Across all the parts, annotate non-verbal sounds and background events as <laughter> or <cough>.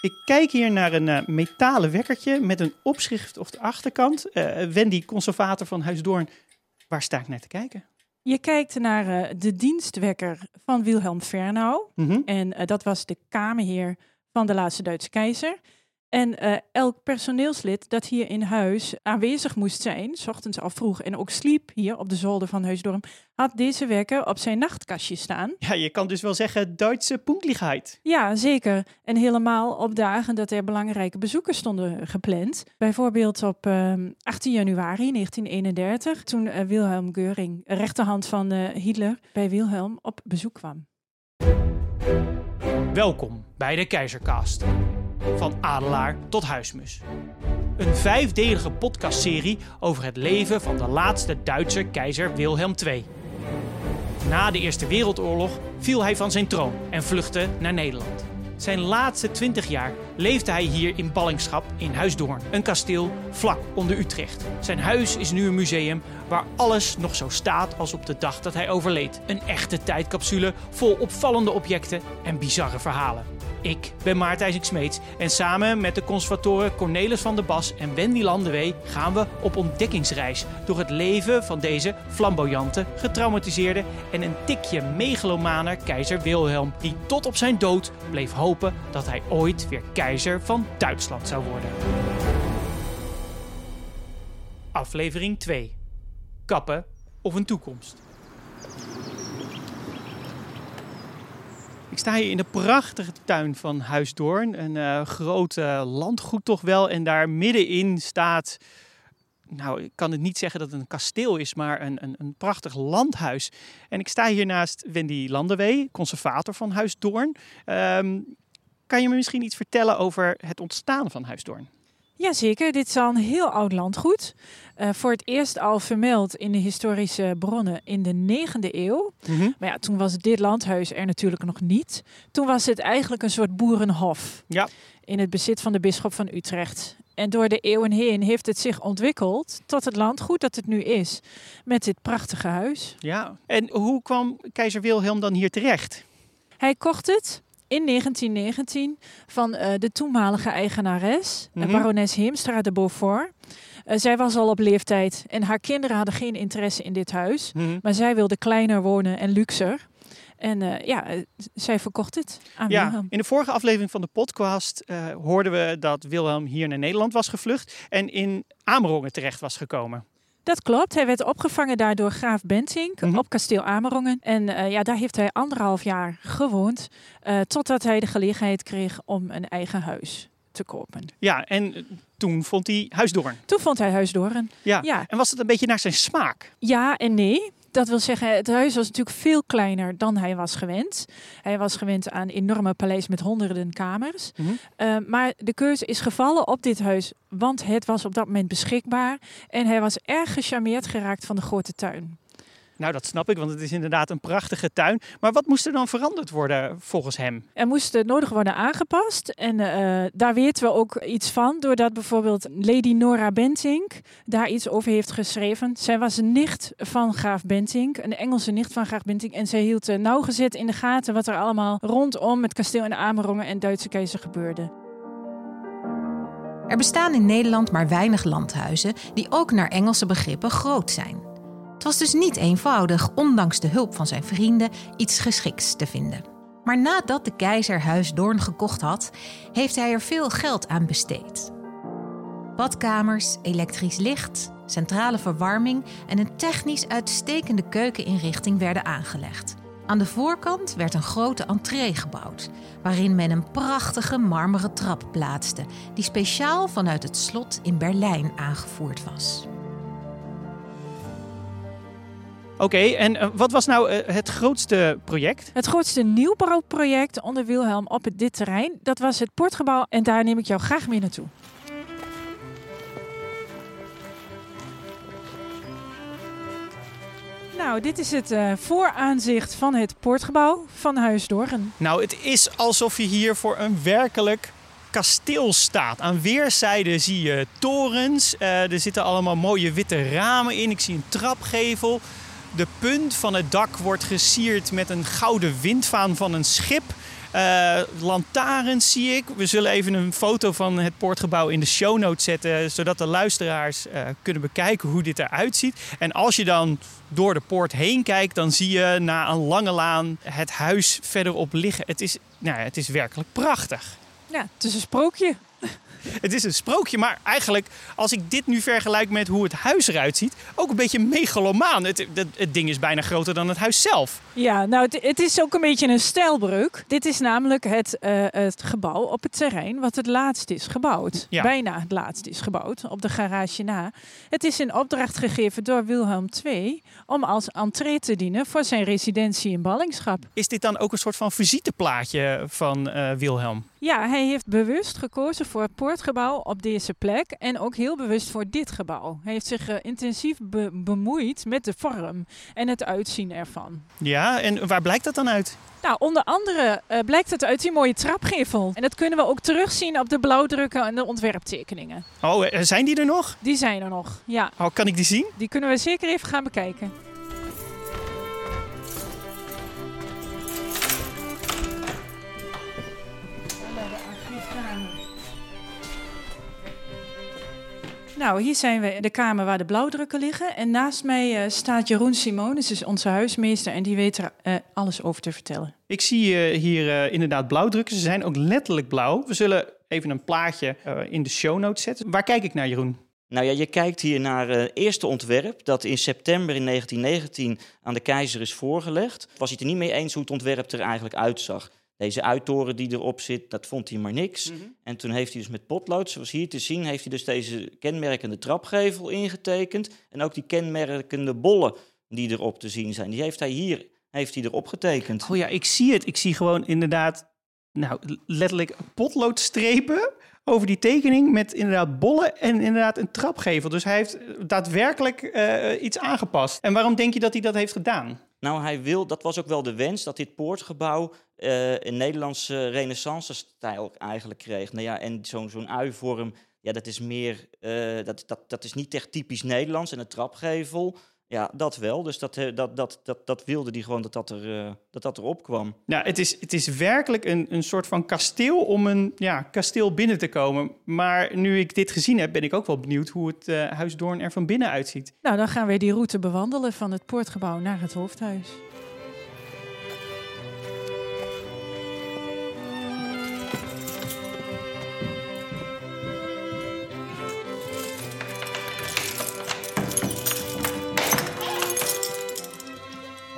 Ik kijk hier naar een uh, metalen wekkertje met een opschrift op de achterkant. Uh, Wendy, conservator van Huis Doorn, waar sta ik naar te kijken? Je kijkt naar uh, de dienstwekker van Wilhelm Fernau. Mm -hmm. En dat was de kamerheer van de laatste Duitse keizer. En uh, elk personeelslid dat hier in huis aanwezig moest zijn, s ochtends al vroeg en ook sliep hier op de zolder van Heusdorm, had deze wekker op zijn nachtkastje staan. Ja, je kan dus wel zeggen Duitse punktligheid. Ja, zeker. En helemaal op dagen dat er belangrijke bezoekers stonden gepland. Bijvoorbeeld op uh, 18 januari 1931, toen uh, Wilhelm Geuring, rechterhand van uh, Hitler, bij Wilhelm op bezoek kwam. Welkom bij de Keizercast. Van adelaar tot huismus. Een vijfdelige podcastserie over het leven van de laatste Duitse keizer Wilhelm II. Na de Eerste Wereldoorlog viel hij van zijn troon en vluchtte naar Nederland. Zijn laatste 20 jaar leefde hij hier in ballingschap in Huisdoorn, een kasteel vlak onder Utrecht. Zijn huis is nu een museum waar alles nog zo staat als op de dag dat hij overleed. Een echte tijdcapsule vol opvallende objecten en bizarre verhalen. Ik ben Maarten Smeets en samen met de conservatoren Cornelis van der Bas en Wendy Landewee gaan we op ontdekkingsreis door het leven van deze flamboyante, getraumatiseerde en een tikje megalomane keizer Wilhelm, die tot op zijn dood bleef hopen dat hij ooit weer keizer van Duitsland zou worden. Aflevering 2. Kappen of een toekomst. Ik sta hier in de prachtige tuin van Huis Doorn. Een groot uh, landgoed toch wel. En daar middenin staat... Nou, ik kan het niet zeggen dat het een kasteel is, maar een, een, een prachtig landhuis. En ik sta hier naast Wendy Landewee, conservator van Huis Doorn. Um, kan je me misschien iets vertellen over het ontstaan van Huis Doorn? Jazeker, dit is al een heel oud landgoed. Uh, voor het eerst al vermeld in de historische bronnen in de 9e eeuw. Mm -hmm. Maar ja, toen was dit landhuis er natuurlijk nog niet. Toen was het eigenlijk een soort boerenhof. Ja. In het bezit van de bisschop van Utrecht. En door de eeuwen heen heeft het zich ontwikkeld tot het landgoed dat het nu is. Met dit prachtige huis. Ja, en hoe kwam keizer Wilhelm dan hier terecht? Hij kocht het in 1919 van uh, de toenmalige eigenares, mm -hmm. barones Heemstra de Beaufort. Uh, zij was al op leeftijd en haar kinderen hadden geen interesse in dit huis. Mm -hmm. Maar zij wilde kleiner wonen en luxer. En uh, ja, zij verkocht het aan ja, Wilhelm. In de vorige aflevering van de podcast hoorden we dat Wilhelm hier naar Nederland was gevlucht en in Amerongen terecht was gekomen. Dat klopt. Hij werd opgevangen daar door graaf Bentink mm -hmm. op kasteel Amerongen. En uh, ja, daar heeft hij anderhalf jaar gewoond. Uh, totdat hij de gelegenheid kreeg om een eigen huis te kopen. Ja, en toen vond hij Huisdoorn. Toen vond hij Huisdoorn. Ja. ja. En was het een beetje naar zijn smaak? Ja en nee. Dat wil zeggen, het huis was natuurlijk veel kleiner dan hij was gewend. Hij was gewend aan enorme paleis met honderden kamers. Mm -hmm. uh, maar de keuze is gevallen op dit huis, want het was op dat moment beschikbaar. En hij was erg gecharmeerd geraakt van de grote tuin. Nou, dat snap ik, want het is inderdaad een prachtige tuin. Maar wat moest er dan veranderd worden volgens hem? Er moest uh, nodig worden aangepast. En uh, daar weten we ook iets van, doordat bijvoorbeeld Lady Nora Bentink daar iets over heeft geschreven. Zij was een nicht van graaf Bentink, een Engelse nicht van graaf Bentink. En zij hield uh, nauwgezet in de gaten wat er allemaal rondom het kasteel in Amerongen en Duitse keizer gebeurde. Er bestaan in Nederland maar weinig landhuizen die ook naar Engelse begrippen groot zijn. Het was dus niet eenvoudig, ondanks de hulp van zijn vrienden, iets geschikts te vinden. Maar nadat de keizer Huis Doorn gekocht had, heeft hij er veel geld aan besteed. Badkamers, elektrisch licht, centrale verwarming en een technisch uitstekende keukeninrichting werden aangelegd. Aan de voorkant werd een grote entree gebouwd, waarin men een prachtige marmeren trap plaatste, die speciaal vanuit het slot in Berlijn aangevoerd was. Oké, okay, en uh, wat was nou uh, het grootste project? Het grootste nieuwbouwproject onder Wilhelm op dit terrein, dat was het portgebouw en daar neem ik jou graag mee naartoe. Nou, dit is het uh, vooraanzicht van het poortgebouw van Huis Doorn. Nou, het is alsof je hier voor een werkelijk kasteel staat. Aan weerszijden zie je torens. Uh, er zitten allemaal mooie witte ramen in. Ik zie een trapgevel. De punt van het dak wordt gesierd met een gouden windvaan van een schip. Uh, lantaarns zie ik. We zullen even een foto van het poortgebouw in de show notes zetten, zodat de luisteraars uh, kunnen bekijken hoe dit eruit ziet. En als je dan door de poort heen kijkt, dan zie je na een lange laan het huis verderop liggen. Het is, nou ja, het is werkelijk prachtig. Ja, het is een sprookje. Het is een sprookje, maar eigenlijk als ik dit nu vergelijk met hoe het huis eruit ziet, ook een beetje megalomaan. Het, het, het ding is bijna groter dan het huis zelf. Ja, nou het, het is ook een beetje een stijlbreuk. Dit is namelijk het, uh, het gebouw op het terrein wat het laatst is gebouwd. Ja. Bijna het laatst is gebouwd, op de garage na. Het is in opdracht gegeven door Wilhelm II om als entree te dienen voor zijn residentie in ballingschap. Is dit dan ook een soort van visiteplaatje van uh, Wilhelm? Ja, hij heeft bewust gekozen voor het poortgebouw op deze plek en ook heel bewust voor dit gebouw. Hij heeft zich uh, intensief be bemoeid met de vorm en het uitzien ervan. Ja, en waar blijkt dat dan uit? Nou, onder andere uh, blijkt het uit die mooie trapgevel. En dat kunnen we ook terugzien op de blauwdrukken en de ontwerptekeningen. Oh, zijn die er nog? Die zijn er nog, ja. Oh, kan ik die zien? Die kunnen we zeker even gaan bekijken. Nou, hier zijn we in de kamer waar de blauwdrukken liggen. En naast mij uh, staat Jeroen Simonis, is onze huismeester. En die weet er uh, alles over te vertellen. Ik zie uh, hier inderdaad blauwdrukken. Ze zijn ook letterlijk blauw. We zullen even een plaatje in de show notes zetten. Waar kijk ik naar, Jeroen? Nou ja, je kijkt hier naar het eerste ontwerp dat in september in 1919 aan de keizer is voorgelegd. Was hij het er niet mee eens hoe het ontwerp er eigenlijk uitzag. Deze uittoren die erop zit, dat vond hij maar niks. Mhm. En toen heeft hij dus met potlood, zoals hier te zien, heeft hij dus deze kenmerkende trapgevel ingetekend. En ook die kenmerkende bollen die erop te zien zijn, die heeft hij hier heeft hij erop getekend. Oh ja, ik zie het. Ik zie gewoon inderdaad, nou, letterlijk potloodstrepen over die tekening met inderdaad bollen en inderdaad een trapgevel. Dus hij heeft daadwerkelijk uh, iets aangepast. En waarom denk je dat hij dat heeft gedaan? Nou, hij wil, dat was ook wel de wens, dat dit poortgebouw uh, een Nederlandse renaissance-stijl eigenlijk kreeg. Nou ja, en zo'n zo'n uivorm, ja, dat is meer, uh, dat, dat, dat is niet echt typisch Nederlands. En een trapgevel, ja, dat wel. Dus dat, eh, dat, dat, dat, dat wilde hij gewoon dat dat, er, uh, dat dat erop kwam. Ja, het is, het is werkelijk een, een soort van kasteel om een ja, kasteel binnen te komen. Maar nu ik dit gezien heb, ben ik ook wel benieuwd hoe het uh, Huis Doorn er van binnen uitziet. Nou, dan gaan we die route bewandelen van het poortgebouw naar het hoofdhuis.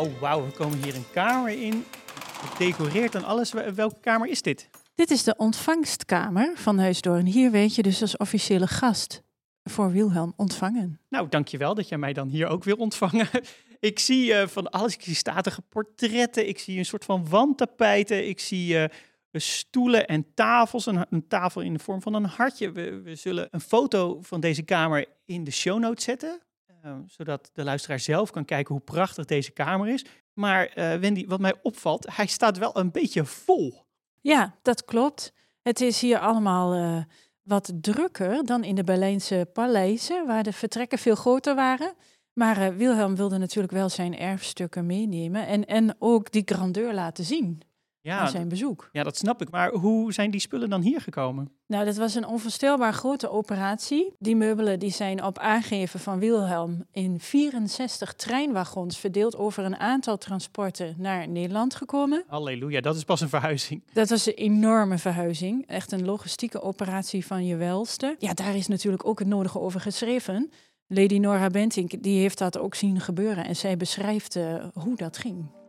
Oh, wauw, we komen hier een kamer in. Gedecoreerd en alles. Welke kamer is dit? Dit is de ontvangstkamer van Huisdoorn. Hier weet je dus als officiële gast voor Wilhelm ontvangen. Nou, dankjewel dat jij mij dan hier ook wil ontvangen. <laughs> ik zie uh, van alles. Ik zie statige portretten. Ik zie een soort van wandtapijten. Ik zie uh, stoelen en tafels. Een, een, tafel in de vorm van een hartje. We, we zullen een foto van deze kamer in de show notes zetten. Uh, zodat de luisteraar zelf kan kijken hoe prachtig deze kamer is. Maar uh, Wendy, wat mij opvalt, hij staat wel een beetje vol. Ja, dat klopt. Het is hier allemaal uh, wat drukker dan in de Berlijnse paleizen, waar de vertrekken veel groter waren. Maar Wilhelm wilde natuurlijk wel zijn erfstukken meenemen en, en ook die grandeur laten zien ja, zijn bezoek. Ja, dat snap ik. Maar hoe zijn die spullen dan hier gekomen? Nou, dat was een onvoorstelbaar grote operatie. Die meubelen die zijn op aangeven van Wilhelm in 64 treinwagons verdeeld over een aantal transporten naar Nederland gekomen. Halleluja, dat is pas een verhuizing. Dat was een enorme verhuizing. Echt een logistieke operatie van je welste. Ja, daar is natuurlijk ook het nodige over geschreven. Lady Nora Bentink die heeft dat ook zien gebeuren en zij beschrijft uh, hoe dat ging.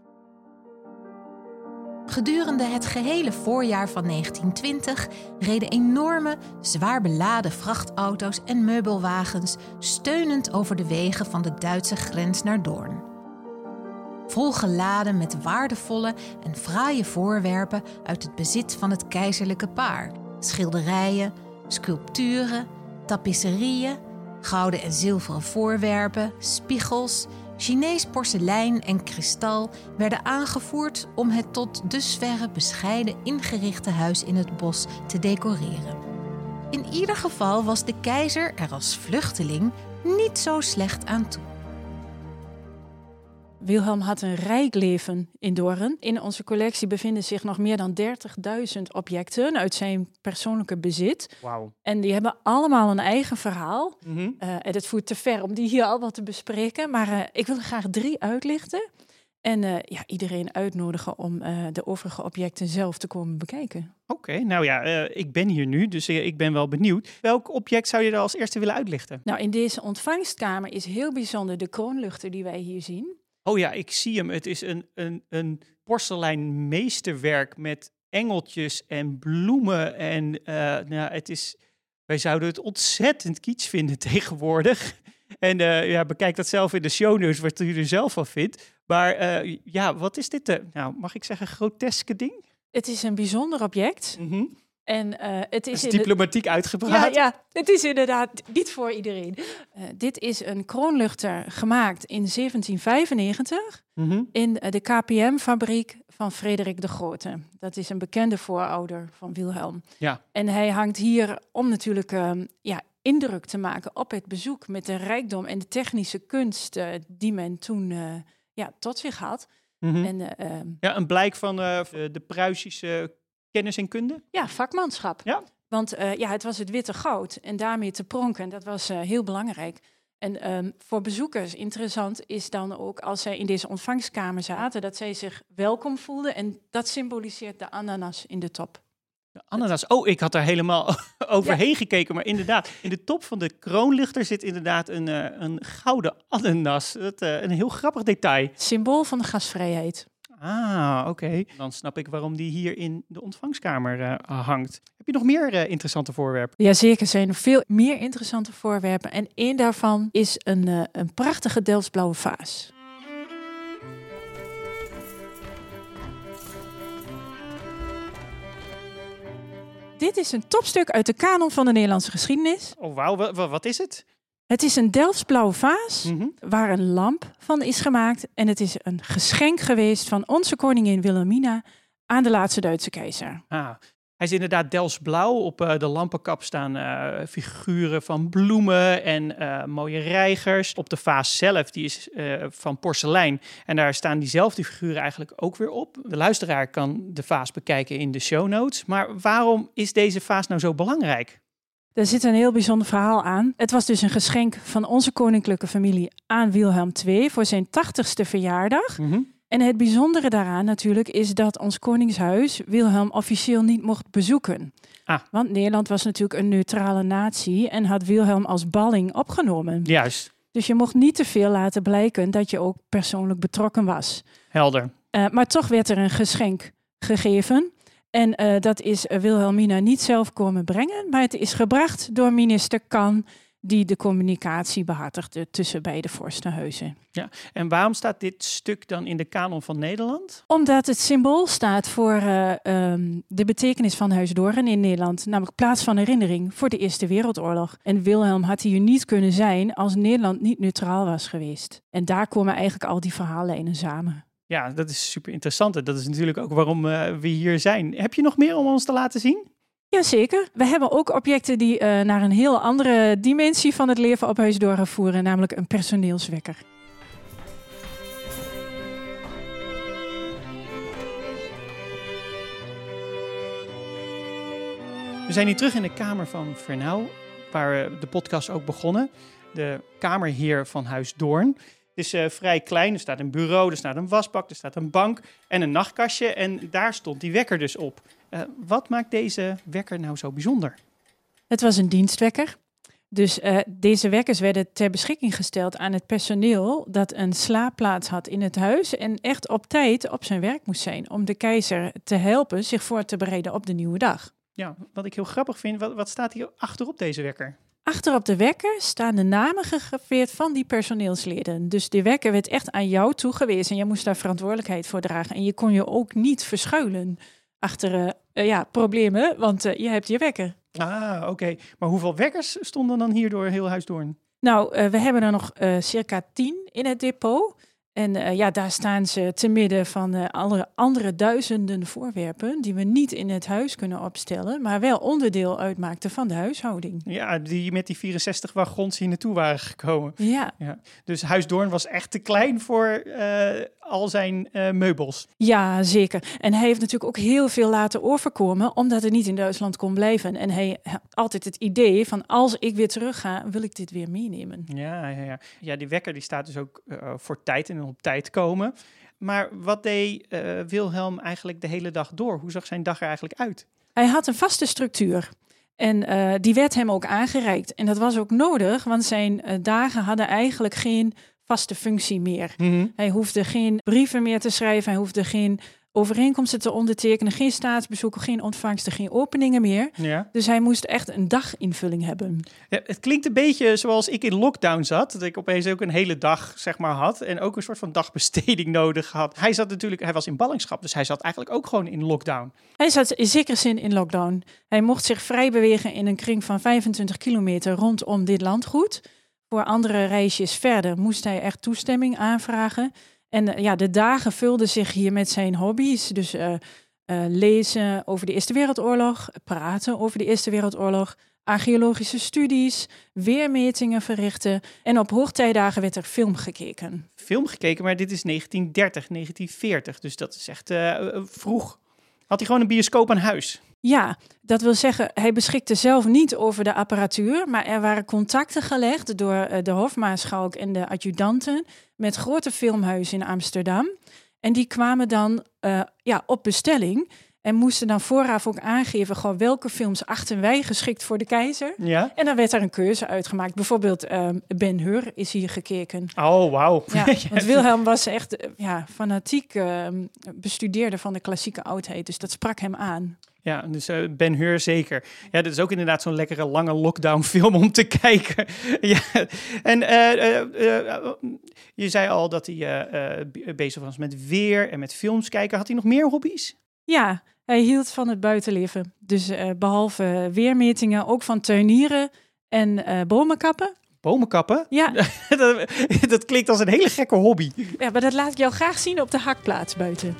Gedurende het gehele voorjaar van 1920 reden enorme, zwaar beladen vrachtauto's en meubelwagens steunend over de wegen van de Duitse grens naar Doorn. Volgeladen met waardevolle en fraaie voorwerpen uit het bezit van het keizerlijke paar: schilderijen, sculpturen, tapisserieën, gouden en zilveren voorwerpen, spiegels Chinees porselein en kristal werden aangevoerd om het tot dusverre bescheiden ingerichte huis in het bos te decoreren. In ieder geval was de keizer er als vluchteling niet zo slecht aan toe. Wilhelm had een rijk leven in Doorn. In onze collectie bevinden zich nog meer dan 30.000 objecten uit zijn persoonlijke bezit. Wauw. En die hebben allemaal een eigen verhaal. Mhm. Uh, en het voert te ver om die hier allemaal te bespreken. Maar uh, ik wil er graag drie uitlichten. En uh, ja, iedereen uitnodigen om de overige objecten zelf te komen bekijken. Oké, okay, nou ja, ik ben hier nu, dus ik ben wel benieuwd. Welk object zou je er als eerste willen uitlichten? Nou, in deze ontvangstkamer is heel bijzonder de kroonluchter die wij hier zien. Oh ja, ik zie hem. Het is een, een, een porselein meesterwerk met engeltjes en bloemen. En uh, nou, het is, wij zouden het ontzettend kitsch vinden <laughs> tegenwoordig. En uh, ja, bekijk dat zelf in de show notes, wat u er zelf van vindt. Maar uh, ja, wat is dit? Nou, mag ik zeggen, groteske ding? Het is een bijzonder object. Mm -hmm. En uh, het is, is diplomatiek uitgebracht. Ja, ja, het is inderdaad niet voor iedereen. Uh, dit is een kroonluchter gemaakt in 1795 mm -hmm. in uh, de KPM-fabriek van Frederik de Grote. Dat is een bekende voorouder van Wilhelm. Ja. En hij hangt hier om natuurlijk ehm, ja, indruk te maken op het bezoek met de rijkdom en de technische kunst die men toen ja, tot zich had. Mm -hmm. en, ehm, ja, een blijk van de Pruisische kennis en kunde? Ja, vakmanschap. Ja. Want uh, ja, het was het witte goud en daarmee te pronken, dat was uh, heel belangrijk. En um, voor bezoekers interessant is dan ook als zij in deze ontvangstkamer zaten, dat zij zich welkom voelden. En dat symboliseert de ananas in de top. De ananas. Oh, ik had daar helemaal <laughs> overheen ja. gekeken. Maar inderdaad, in de top van de kroonluchter zit inderdaad een, uh, een gouden ananas. Dat, een heel grappig detail. Symbool van de gastvrijheid. Ah, oké. Okay. Dan snap ik waarom die hier in de ontvangstkamer uh, hangt. Heb je nog meer uh, interessante voorwerpen? Jazeker, er zijn veel meer interessante voorwerpen. En één daarvan is een, uh, een prachtige Delftsblauwe vaas. Dit is een topstuk uit de kanon van de Nederlandse geschiedenis. Oh, wauw. Wat is het? Het is een Delftsblauwe vaas mm -hmm. waar een lamp van is gemaakt. En het is een geschenk geweest van onze koningin Wilhelmina aan de laatste Duitse keizer. Ah, hij is inderdaad Delftsblauw. Op uh, de lampenkap staan uh, figuren van bloemen en uh, mooie reigers. Op de vaas zelf, die is van porselein. En daar staan diezelfde figuren eigenlijk ook weer op. De luisteraar kan de vaas bekijken in de show notes. Maar waarom is deze vaas nou zo belangrijk? Daar zit een heel bijzonder verhaal aan. Het was dus een geschenk van onze koninklijke familie aan Wilhelm II voor zijn 80ste verjaardag. Mm -hmm. En het bijzondere daaraan natuurlijk is dat ons koningshuis Wilhelm officieel niet mocht bezoeken. Ah. Want Nederland was natuurlijk een neutrale natie en had Wilhelm als balling opgenomen. Juist. Dus je mocht niet te veel laten blijken dat je ook persoonlijk betrokken was. Helder. Uh, maar toch werd er een geschenk gegeven. En uh, dat is uh, Wilhelmina niet zelf komen brengen, maar het is gebracht door minister Kan, die de communicatie behartigde tussen beide vorstenhuizen. Ja, en waarom staat dit stuk dan in de kanon van Nederland? Omdat het symbool staat voor uh, um, de betekenis van Huis Doorn in Nederland, namelijk plaats van herinnering voor de Eerste Wereldoorlog. En Wilhelm had hier niet kunnen zijn als Nederland niet neutraal was geweest. En daar komen eigenlijk al die verhaallijnen samen. Ja, dat is super interessant. En dat is natuurlijk ook waarom uh, we hier zijn. Heb je nog meer om ons te laten zien? Jazeker. We hebben ook objecten die uh, naar een heel andere dimensie van het leven op Huisdorp voeren, namelijk een personeelswekker. We zijn hier terug in de kamer van Vernauw, waar we de podcast ook begonnen. De kamerheer van Huis Doorn. Is uh, vrij klein. Er staat een bureau, er staat een wasbak, er staat een bank en een nachtkastje. En daar stond die wekker dus op. Uh, wat maakt deze wekker nou zo bijzonder? Het was een dienstwekker. Dus uh, deze wekkers werden ter beschikking gesteld aan het personeel dat een slaapplaats had in het huis en echt op tijd op zijn werk moest zijn om de keizer te helpen zich voor te bereiden op de nieuwe dag. Ja, wat ik heel grappig vind, wat, wat staat hier achterop deze wekker? Achter op de wekker staan de namen gegraveerd van die personeelsleden. Dus de wekker werd echt aan jou toegewezen en jij moest daar verantwoordelijkheid voor dragen. En je kon je ook niet verschuilen achter uh, uh, ja, problemen, want uh, je hebt je wekker. Ah, oké. Okay. Maar hoeveel wekkers stonden dan hier door heel Huisdoorn? Nou, we hebben er nog circa tien in het depot. En uh, ja, daar staan ze te midden van uh, alle andere duizenden voorwerpen die we niet in het huis kunnen opstellen, maar wel onderdeel uitmaakten van de huishouding. Ja, die met die 64 wagons hier naartoe waren gekomen. Ja. ja. Dus Huis Doorn was echt te klein voor uh, al zijn meubels. Ja, zeker. En hij heeft natuurlijk ook heel veel laten overkomen, omdat hij niet in Duitsland kon blijven. En hij had altijd het idee van als ik weer terug ga, wil ik dit weer meenemen. Ja, ja, ja. ja die wekker die staat dus ook voor tijd en op tijd komen. Maar wat deed uh, Wilhelm eigenlijk de hele dag door? Hoe zag zijn dag er eigenlijk uit? Hij had een vaste structuur. En uh, die werd hem ook aangereikt. En dat was ook nodig, want zijn uh, dagen hadden eigenlijk geen vaste functie meer. Mm -hmm. Hij hoefde geen brieven meer te schrijven, hij hoefde geen overeenkomsten te ondertekenen, geen staatsbezoeken, geen ontvangsten, geen openingen meer. Ja. Dus hij moest echt een daginvulling hebben. Ja, het klinkt een beetje zoals ik in lockdown zat, dat ik opeens ook een hele dag zeg maar had en ook een soort van dagbesteding <laughs> nodig had. Hij zat natuurlijk, hij was in ballingschap, dus hij zat eigenlijk ook gewoon in lockdown. Hij zat in zekere zin in lockdown. Hij mocht zich vrij bewegen in een kring van 25 kilometer rondom dit landgoed. Voor andere reisjes verder moest hij echt toestemming aanvragen. En uh, ja, de dagen vulden zich hier met zijn hobby's. Dus uh, uh, lezen over de Eerste Wereldoorlog, praten over de Eerste Wereldoorlog, archeologische studies, weermetingen verrichten. En op hoogtijdagen werd er film gekeken. Film gekeken, maar dit is 1930, 1940. Dus dat is echt vroeg. Had hij gewoon een bioscoop aan huis? Ja, dat wil zeggen, hij beschikte zelf niet over de apparatuur, maar er waren contacten gelegd door uh, de hofmaarschalk en de adjudanten met grote filmhuizen in Amsterdam. En die kwamen dan uh, ja, op bestelling en moesten dan vooraf ook aangeven gewoon welke films achten wij geschikt voor de keizer. Ja. En dan werd er een keuze uitgemaakt. Bijvoorbeeld uh, Ben Hur is hier gekeken. Oh, wauw. Ja, <laughs> want Wilhelm was echt ja, fanatiek uh, bestudeerde van de klassieke oudheid. Dus dat sprak hem aan. Ja, dus uh, Ben Hur zeker. Ja, dit is ook inderdaad zo'n lekkere lange lockdown <laughs> film om te kijken. <laughs> ja, en uh, uh, je zei al dat hij bezig was met weer en met films kijken. Had hij nog meer hobby's? Ja, hij hield van het buitenleven. Dus behalve weermetingen ook van tuinieren en bomenkappen. Bomenkappen? Ja. <laughs> dat, dat klinkt als een hele gekke hobby. Ja, maar dat laat ik jou graag zien op de hakplaats buiten.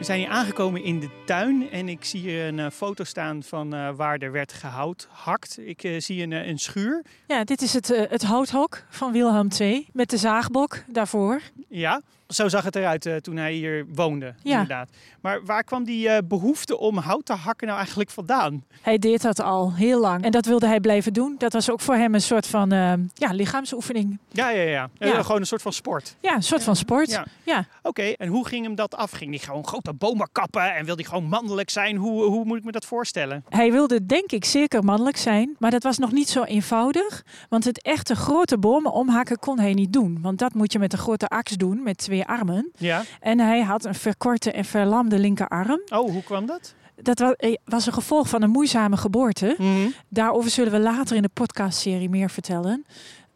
We zijn hier aangekomen in de tuin en ik zie hier een uh, foto staan van uh, waar er werd gehout hakt. Ik uh, zie een, een, schuur. Ja, dit is het, het houthok van Wilhelm II met de zaagbok daarvoor. Ja, zo zag het eruit toen hij hier woonde, ja. inderdaad. Maar waar kwam die behoefte om hout te hakken nou eigenlijk vandaan? Hij deed dat al heel lang en dat wilde hij blijven doen. Dat was ook voor hem een soort van ja, lichaamsoefening. Ja, ja, ja. ja. gewoon een soort van sport. Ja, een soort van sport. Ja. ja. Oké, okay. en hoe ging hem dat af? Ging hij gewoon grote bomen kappen en wilde hij gewoon mannelijk zijn? Hoe, hoe moet ik me dat voorstellen? Hij wilde denk ik zeker mannelijk zijn, maar dat was nog niet zo eenvoudig. Want het echte grote bomen omhakken kon hij niet doen. Want dat moet je met een grote aks doen, met twee armen. Ja. En hij had een verkorte en verlamde linkerarm. Oh, hoe kwam dat? Dat was, was een gevolg van een moeizame geboorte. Mm -hmm. Daarover zullen we later in de podcastserie meer vertellen.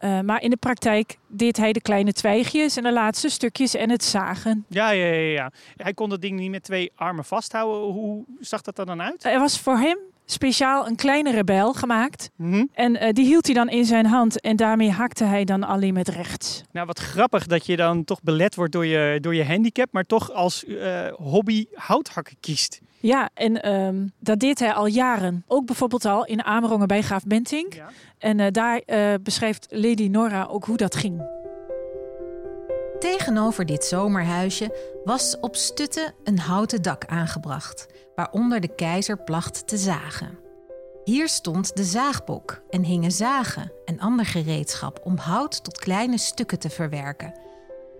Uh, maar in de praktijk deed hij de kleine twijgjes en de laatste stukjes en het zagen. Ja, ja, ja, ja. Hij kon dat ding niet met twee armen vasthouden. Hoe zag dat er dan uit? Er was voor hem speciaal een kleinere bijl gemaakt. Mm -hmm. En uh, die hield hij dan in zijn hand en daarmee hakte hij dan alleen met rechts. Nou, wat grappig dat je dan toch belet wordt door je, door je handicap, maar toch als uh, hobby houthakken kiest. Ja, en um, dat deed hij al jaren. Ook bijvoorbeeld al in Amerongen bij Graaf Bentink. Ja. En uh, daar uh, beschrijft Lady Nora ook hoe dat ging. Tegenover dit zomerhuisje was op stutten een houten dak aangebracht, waaronder de keizer placht te zagen. Hier stond de zaagbok en hingen zagen en ander gereedschap om hout tot kleine stukken te verwerken.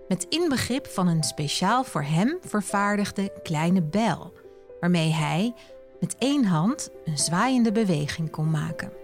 Met inbegrip van een speciaal voor hem vervaardigde kleine bijl, waarmee hij met één hand een zwaaiende beweging kon maken.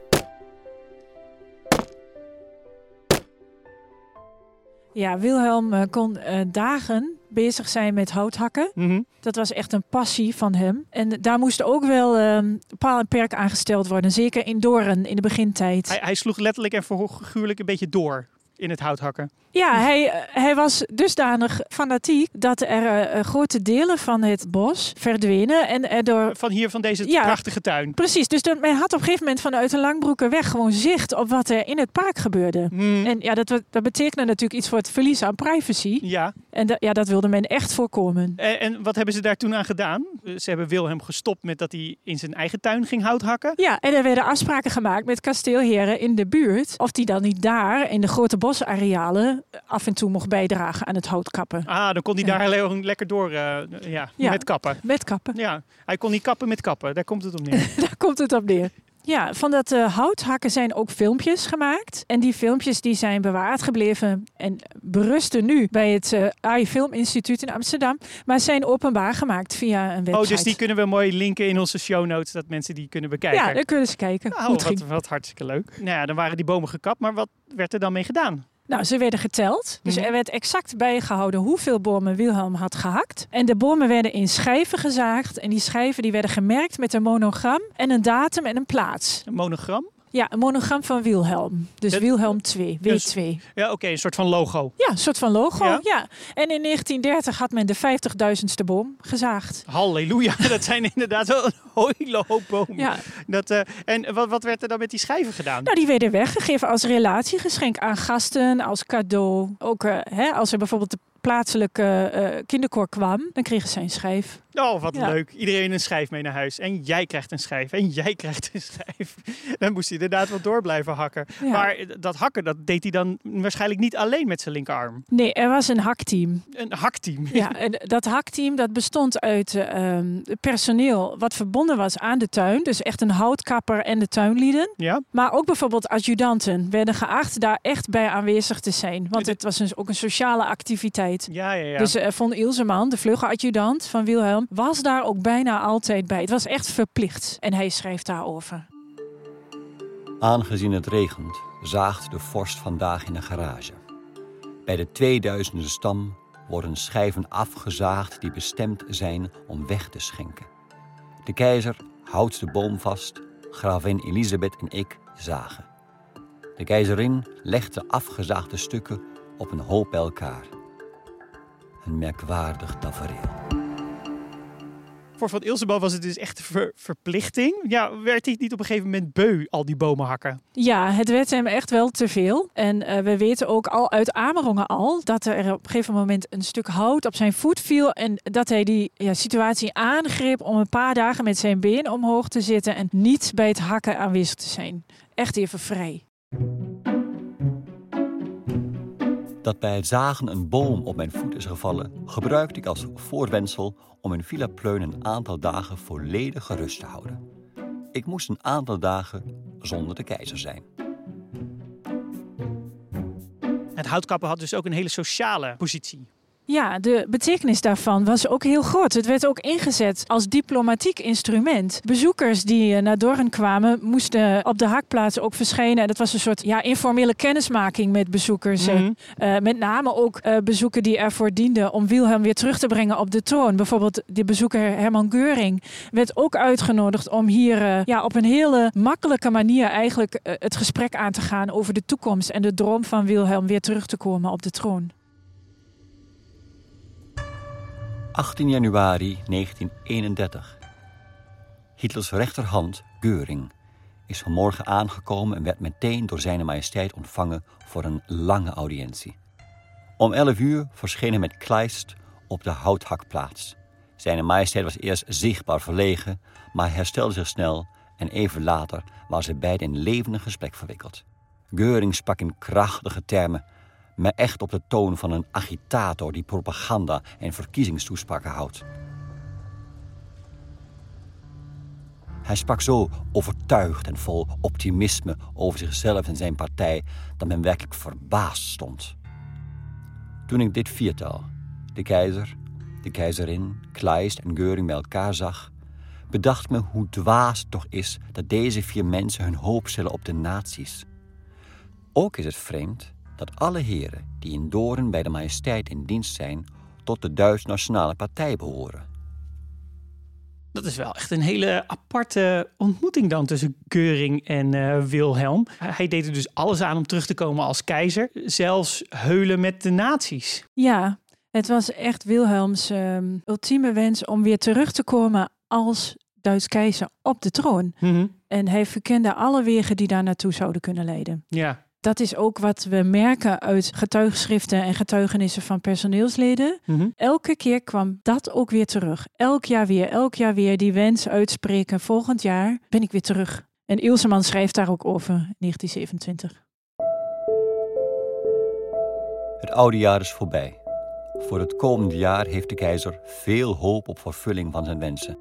Ja, Wilhelm uh, kon uh, dagen bezig zijn met houthakken. Mm -hmm. Dat was echt een passie van hem. En daar moest ook wel uh, paal en perk aangesteld worden. Zeker in Doren in de begintijd. Hij, hij sloeg letterlijk en figuurlijk een beetje door. In het hout hakken. Ja, hij, hij was dusdanig fanatiek dat er eh, grote delen van het bos verdwenen. En erdoor... Van hier, van deze Ja. prachtige tuin. Precies, dus de- men had op een gegeven moment vanuit de Langbroekerweg gewoon zicht op wat er in het park gebeurde. Hmm. En ja, dat, dat betekende natuurlijk iets voor het verlies aan privacy. Ja, En da- ja, dat wilde men echt voorkomen. en, en wat hebben ze daar toen aan gedaan? Ze hebben Wilhelm gestopt met dat hij in zijn eigen tuin ging hout hakken. Ja, en er werden afspraken gemaakt met kasteelheren in de buurt. Of die dan niet daar in de grote bosarealen af en toe mocht bijdragen aan het houtkappen. Ah, dan kon hij daar gewoon lekker door eh, ja, Ja. met kappen. Met kappen. Ja, hij kon niet kappen met kappen. Daar komt het op neer. <laughs> Daar komt het op neer. Ja, van dat eh, houthakken zijn ook filmpjes gemaakt. En die filmpjes die zijn bewaard gebleven en berusten nu bij het eh AI Film Instituut in Amsterdam. Maar zijn openbaar gemaakt via een website. Oh, dus die kunnen we mooi linken in onze show notes, dat mensen die kunnen bekijken. Ja, dan kunnen ze kijken Nou, wat, wat hartstikke leuk. Nou ja, dan waren die bomen gekapt, maar wat werd er dan mee gedaan? Nou, ze werden geteld. Dus Mhm. er werd exact bijgehouden hoeveel bomen Wilhelm had gehakt. En de bomen werden in schijven gezaagd. En die schijven die werden gemerkt met een monogram en een datum en een plaats. Een monogram? Ja, een monogram van Wilhelm. Dus Wilhelm 2, Dus- W2. Ja, oké, een soort van logo. Ja, een soort van logo. Ja? Ja. En in 1930 had men de 50.000ste boom gezaagd. Halleluja, <laughs> dat zijn inderdaad wel een hele hoop bomen. Ja. Dat, eh, en wat, wat werd er dan met die schijven gedaan? Nou, die werden weggegeven als relatiegeschenk aan gasten, als cadeau. Ook eh, hè, als er bijvoorbeeld de plaatselijke eh kinderkoor kwam, dan kregen ze een schijf. Oh, wat Ja. leuk. Iedereen een schijf mee naar huis. En jij krijgt een schijf. En jij <laughs> krijgt een schijf. Dan moest hij inderdaad wel door blijven hakken. Ja. Maar dat hakken, dat deed hij dan waarschijnlijk niet alleen met zijn linkerarm. Nee, er was een hakteam. Een hakteam. Ja, <laughs> en dat hakteam dat bestond uit eh, ehm, personeel wat verbonden was aan de tuin. Dus echt een houtkapper en de tuinlieden. Ja? Maar ook bijvoorbeeld adjudanten werden geacht daar echt bij aanwezig te zijn. Want het was dus ook een sociale activiteit. Ja, ja, ja. Dus eh, Von Ilseman, de vleugeladjudant van Wilhelm, was daar ook bijna altijd bij. Het was echt verplicht. En hij schrijft daarover. Aangezien het regent, zaagt de vorst vandaag in de garage. Bij de 2000e stam worden schijven afgezaagd die bestemd zijn om weg te schenken. De keizer houdt de boom vast, gravin Elisabeth en ik zagen. De keizerin legt de afgezaagde stukken op een hoop bij elkaar. Een merkwaardig tafereel. Voor Van Ilsebal was het dus echt ver- verplichting. Ja, werd hij niet op een gegeven moment beu, al die bomen hakken? Ja, het werd hem echt wel te veel. En eh, we weten ook al uit Amerongen al dat er op een gegeven moment een stuk hout op zijn voet viel. En dat hij die ja, situatie aangreep om een paar dagen met zijn been omhoog te zitten en niet bij het hakken aanwezig te zijn. Echt even vrij. Dat bij het zagen een boom op mijn voet is gevallen, gebruikte ik als voorwendsel om in Villa Pleun een aantal dagen volledig gerust te houden. Ik moest een aantal dagen zonder de keizer zijn. Het houtkappen had dus ook een hele sociale positie. Ja, de betekenis daarvan was ook heel groot. Het werd ook ingezet als diplomatiek instrument. Bezoekers die eh, naar Dorren kwamen, moesten op de hakplaats ook verschijnen. En dat was een soort ja, informele kennismaking met bezoekers. En, Mhm. eh, met name ook eh, bezoeken die ervoor dienden om Wilhelm weer terug te brengen op de troon. Bijvoorbeeld de bezoeker Herman Geuring werd ook uitgenodigd om hier eh, ja, op een hele makkelijke manier eigenlijk eh, het gesprek aan te gaan over de toekomst en de droom van Wilhelm weer terug te komen op de troon. 18 januari 1931. Hitlers rechterhand, Geuring, is vanmorgen aangekomen en werd meteen door zijn majesteit ontvangen voor een lange audiëntie. Om 11 uur verscheen hij met Kleist op de houthakplaats. Zijn majesteit was eerst zichtbaar verlegen, maar herstelde zich snel en even later waren ze beiden in levendig gesprek verwikkeld. Geuring sprak in krachtige termen, maar echt op de toon van een agitator die propaganda en verkiezingstoespraken houdt. Hij sprak zo overtuigd en vol optimisme over zichzelf en zijn partij dat men werkelijk verbaasd stond. Toen ik dit viertal, de keizer, de keizerin, Kleist en Geuring bij elkaar zag, bedacht me hoe dwaas het toch is dat deze vier mensen hun hoop stellen op de nazi's. Ook is het vreemd dat alle heren die in Doorn bij de majesteit in dienst zijn, tot de Duits Nationale Partij behoren. Dat is wel echt een hele aparte ontmoeting dan tussen Keuring en uh, Wilhelm. Hij deed er dus alles aan om terug te komen als keizer, zelfs heulen met de nazi's. Ja, het was echt Wilhelms ehm, ultieme wens om weer terug te komen als Duits keizer op de troon. Mhm. En hij verkende alle wegen die daar naartoe zouden kunnen leiden. Ja, Dat is ook wat we merken uit getuigschriften en getuigenissen van personeelsleden. Mhm. Elke keer kwam dat ook weer terug. Elk jaar weer, elk jaar weer die wens uitspreken. Volgend jaar ben ik weer terug. En Ilseman schrijft daar ook over, 1927. Het oude jaar is voorbij. Voor het komende jaar heeft de keizer veel hoop op vervulling van zijn wensen.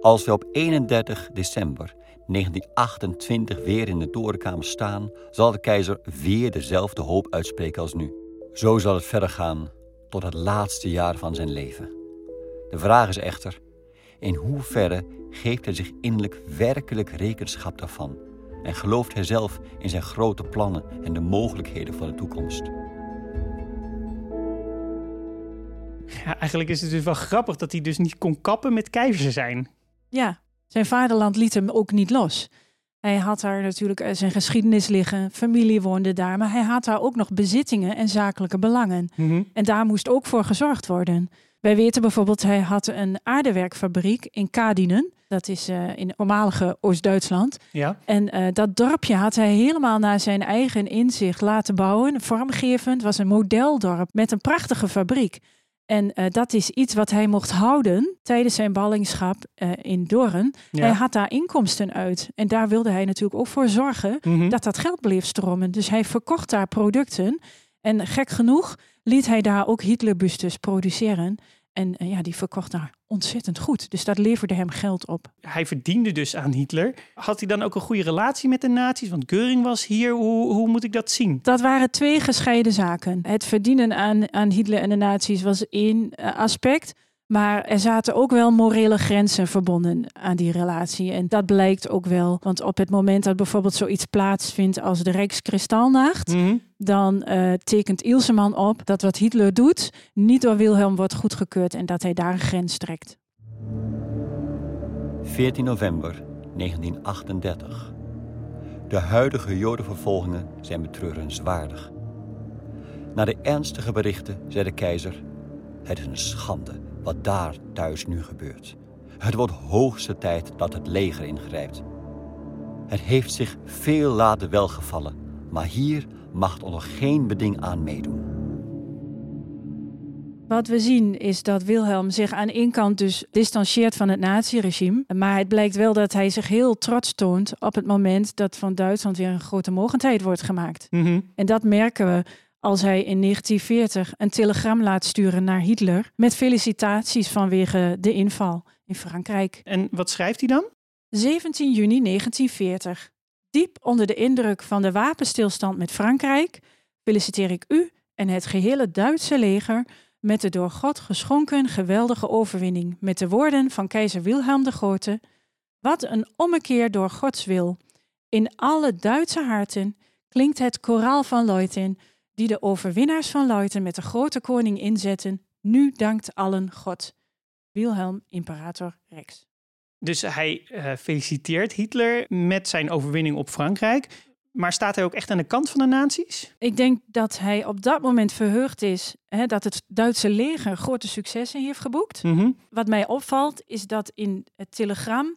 Als we op 31 december 1928 weer in de torenkamer staan, zal de keizer weer dezelfde hoop uitspreken als nu. Zo zal het verder gaan tot het laatste jaar van zijn leven. De vraag is echter, in hoeverre geeft hij zich innerlijk werkelijk rekenschap daarvan? En gelooft hij zelf in zijn grote plannen en de mogelijkheden voor de toekomst? ja, eigenlijk is het dus wel grappig dat hij dus niet kon kappen met keizer zijn. Ja, zijn vaderland liet hem ook niet los. Hij had daar natuurlijk eh, zijn geschiedenis liggen, familie woonde daar, maar hij had daar ook nog bezittingen en zakelijke belangen. Mhm. En daar moest ook voor gezorgd worden. Wij weten bijvoorbeeld, hij had een aardewerkfabriek in Kadinen. Dat is eh, in voormalige Oost-Duitsland. Ja. En eh, dat dorpje had hij helemaal naar zijn eigen inzicht laten bouwen. Vormgevend, Het was een modeldorp met een prachtige fabriek. En eh, dat is iets wat hij mocht houden tijdens zijn ballingschap eh, in Doorn. Ja. Hij had daar inkomsten uit. En daar wilde hij natuurlijk ook voor zorgen Mhm. dat dat geld bleef stromen. Dus hij verkocht daar producten. En gek genoeg liet hij daar ook Hitlerbustes produceren. En eh, ja, die verkocht daar ontzettend goed. Dus dat leverde hem geld op. Hij verdiende dus aan Hitler. Had hij dan ook een goede relatie met de nazi's? Want Göring was hier. Hoe, hoe moet ik dat zien? Dat waren twee gescheiden zaken. Het verdienen aan, aan Hitler en de nazi's was één eh, aspect. Maar er zaten ook wel morele grenzen verbonden aan die relatie. En dat blijkt ook wel. Want op het moment dat bijvoorbeeld zoiets plaatsvindt als de Rijkskristalnacht, Mhm. dan eh, tekent Ilseman op dat wat Hitler doet niet door Wilhelm wordt goedgekeurd en dat hij daar een grens trekt. 14 november 1938. De huidige jodenvervolgingen zijn betreurenswaardig. Na de ernstige berichten zei de keizer... Het is een schande wat daar thuis nu gebeurt. Het wordt hoogste tijd dat het leger ingrijpt. Het heeft zich veel laten welgevallen... maar hier mag er nog geen beding aan meedoen. Wat we zien is dat Wilhelm zich aan één kant dus distancieert van het naziregime. Maar het blijkt wel dat hij zich heel trots toont op het moment dat van Duitsland weer een grote mogendheid wordt gemaakt. Mhm. En dat merken we als hij in 1940 een telegram laat sturen naar Hitler met felicitaties vanwege de inval in Frankrijk. En wat schrijft hij dan? 17 juni 1940. Diep onder de indruk van de wapenstilstand met Frankrijk feliciteer ik u en het gehele Duitse leger met de door God geschonken geweldige overwinning met de woorden van keizer Wilhelm de Grote. Wat een ommekeer door Gods wil. In alle Duitse harten klinkt het koraal van Leuten, die de overwinnaars van Leuten met de grote koning inzetten. Nu dankt allen God. Wilhelm Imperator Rex. Dus hij eh, feliciteert Hitler met zijn overwinning op Frankrijk. Maar staat hij ook echt aan de kant van de nazi's? Ik denk dat hij op dat moment verheugd is hè, dat het Duitse leger grote successen heeft geboekt. Mhm. Wat mij opvalt is dat in het telegram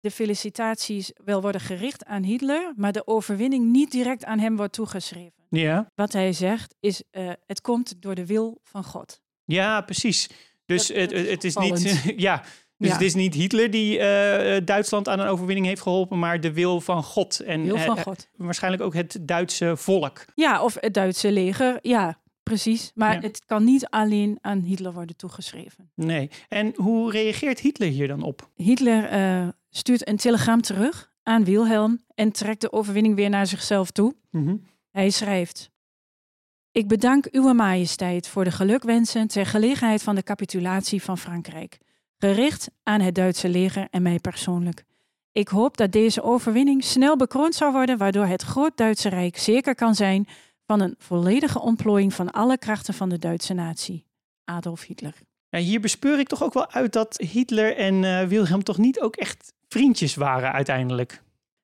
de felicitaties wel worden gericht aan Hitler, maar de overwinning niet direct aan hem wordt toegeschreven. Ja. Wat hij zegt is: eh, het komt door de wil van God. ja, precies. Dus Dat- het, is het is opvallend. niet. <laughs> ja. Dus Ja. het is niet Hitler die eh, eh, Duitsland aan een overwinning heeft geholpen, maar de wil van God. En Wil van eh, God. waarschijnlijk ook het Duitse volk. Ja, of het Duitse leger. Ja, precies. Maar Ja. het kan niet alleen aan Hitler worden toegeschreven. Nee. En hoe reageert Hitler hier dan op? Hitler eh, stuurt een telegram terug aan Wilhelm en trekt de overwinning weer naar zichzelf toe. Hij schrijft: Ik bedank Uwe Majesteit voor de gelukwensen ter gelegenheid van de capitulatie van Frankrijk, gericht aan het Duitse leger en mij persoonlijk. Ik hoop dat deze overwinning snel bekroond zal worden, waardoor het Groot-Duitse Rijk zeker kan zijn van een volledige ontplooiing van alle krachten van de Duitse natie. Adolf Hitler. Ja, hier bespeur ik toch ook wel uit dat Hitler en uh, Wilhelm toch niet ook echt vriendjes waren uiteindelijk.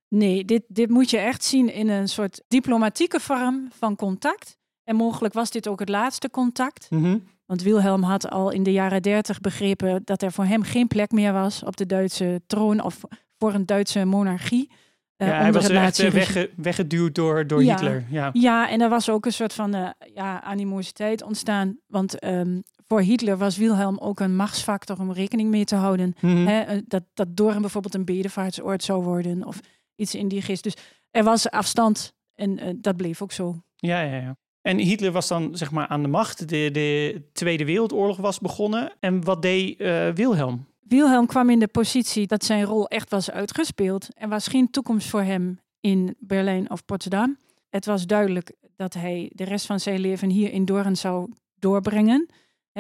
Nee, dit, dit moet je echt zien in een soort diplomatieke vorm van contact. En mogelijk was dit ook het laatste contact. Mhm. Want Wilhelm had al in de jaren dertig begrepen dat er voor hem geen plek meer was op de Duitse troon of voor een Duitse monarchie. Uh, ja, hij was echt uh, wegge weggeduwd door, door Hitler. Ja. ja, en er was ook een soort van uh, ja, animositeit ontstaan. Want um, voor Hitler was Wilhelm ook een machtsfactor om rekening mee te houden. Mhm. Hè, dat, dat Doorn bijvoorbeeld een bedevaartsoord zou worden of iets in die geest. Dus er was afstand en dat bleef ook zo. Ja, ja, ja. En Hitler was dan zeg maar aan de macht. De, de Tweede Wereldoorlog was begonnen. En wat deed uh, Wilhelm? Wilhelm kwam in de positie dat zijn rol echt was uitgespeeld. Er was geen toekomst voor hem in Berlijn of Potsdam. Het was duidelijk dat hij de rest van zijn leven hier in Doorn zou doorbrengen.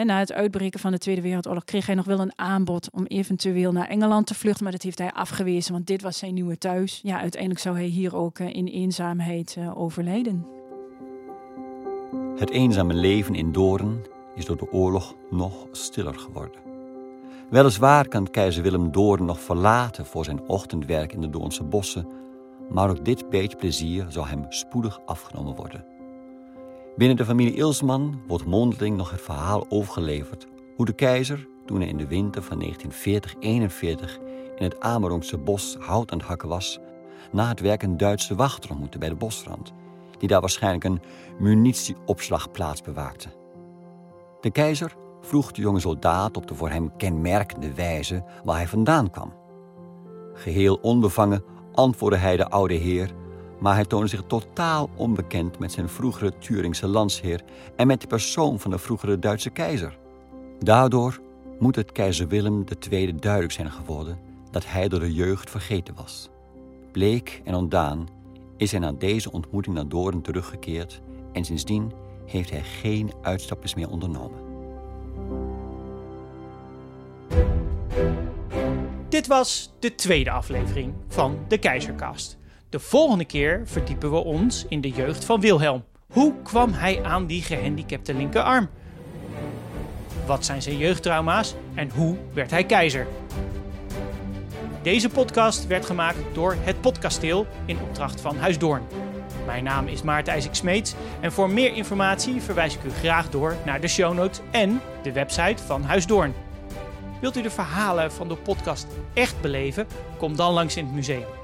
Na het uitbreken van de Tweede Wereldoorlog kreeg hij nog wel een aanbod om eventueel naar Engeland te vluchten, maar dat heeft hij afgewezen, want dit was zijn nieuwe thuis. Ja, uiteindelijk zou hij hier ook uh, in eenzaamheid uh, overlijden. Het eenzame leven in Doorn is door de oorlog nog stiller geworden. Weliswaar kan keizer Willem Doorn nog verlaten voor zijn ochtendwerk in de Doornse bossen, maar ook dit beetje plezier zal hem spoedig afgenomen worden. Binnen de familie Ilsman wordt mondeling nog het verhaal overgeleverd hoe de keizer, toen hij in de winter van 1940-41 in het Amerongse bos hout aan het hakken was, na het werk een Duitse wachter ontmoette bij de bosrand die daar waarschijnlijk een munitieopslagplaats bewaakte. De keizer vroeg de jonge soldaat op de voor hem kenmerkende wijze waar hij vandaan kwam. Geheel onbevangen antwoordde hij de oude heer, maar hij toonde zich totaal onbekend met zijn vroegere Turingse landsheer en met de persoon van de vroegere Duitse keizer. Daardoor moet het keizer Willem II duidelijk zijn geworden dat hij door de jeugd vergeten was. Bleek en ontdaan is hij na deze ontmoeting naar Doorn teruggekeerd en sindsdien heeft hij geen uitstapjes meer ondernomen. Dit was de tweede aflevering van de Keizerkast. De volgende keer verdiepen we ons in de jeugd van Wilhelm. Hoe kwam hij aan die gehandicapte linkerarm? Wat zijn zijn jeugdtrauma's en hoe werd hij keizer? Deze podcast werd gemaakt door Het Podcasteel in opdracht van Huis Doorn. Mijn naam is Maarten IJsik Smeets en voor meer informatie verwijs ik u graag door naar de show notes en de website van Huis Doorn. Wilt u de verhalen van de podcast echt beleven? Kom dan langs in het museum.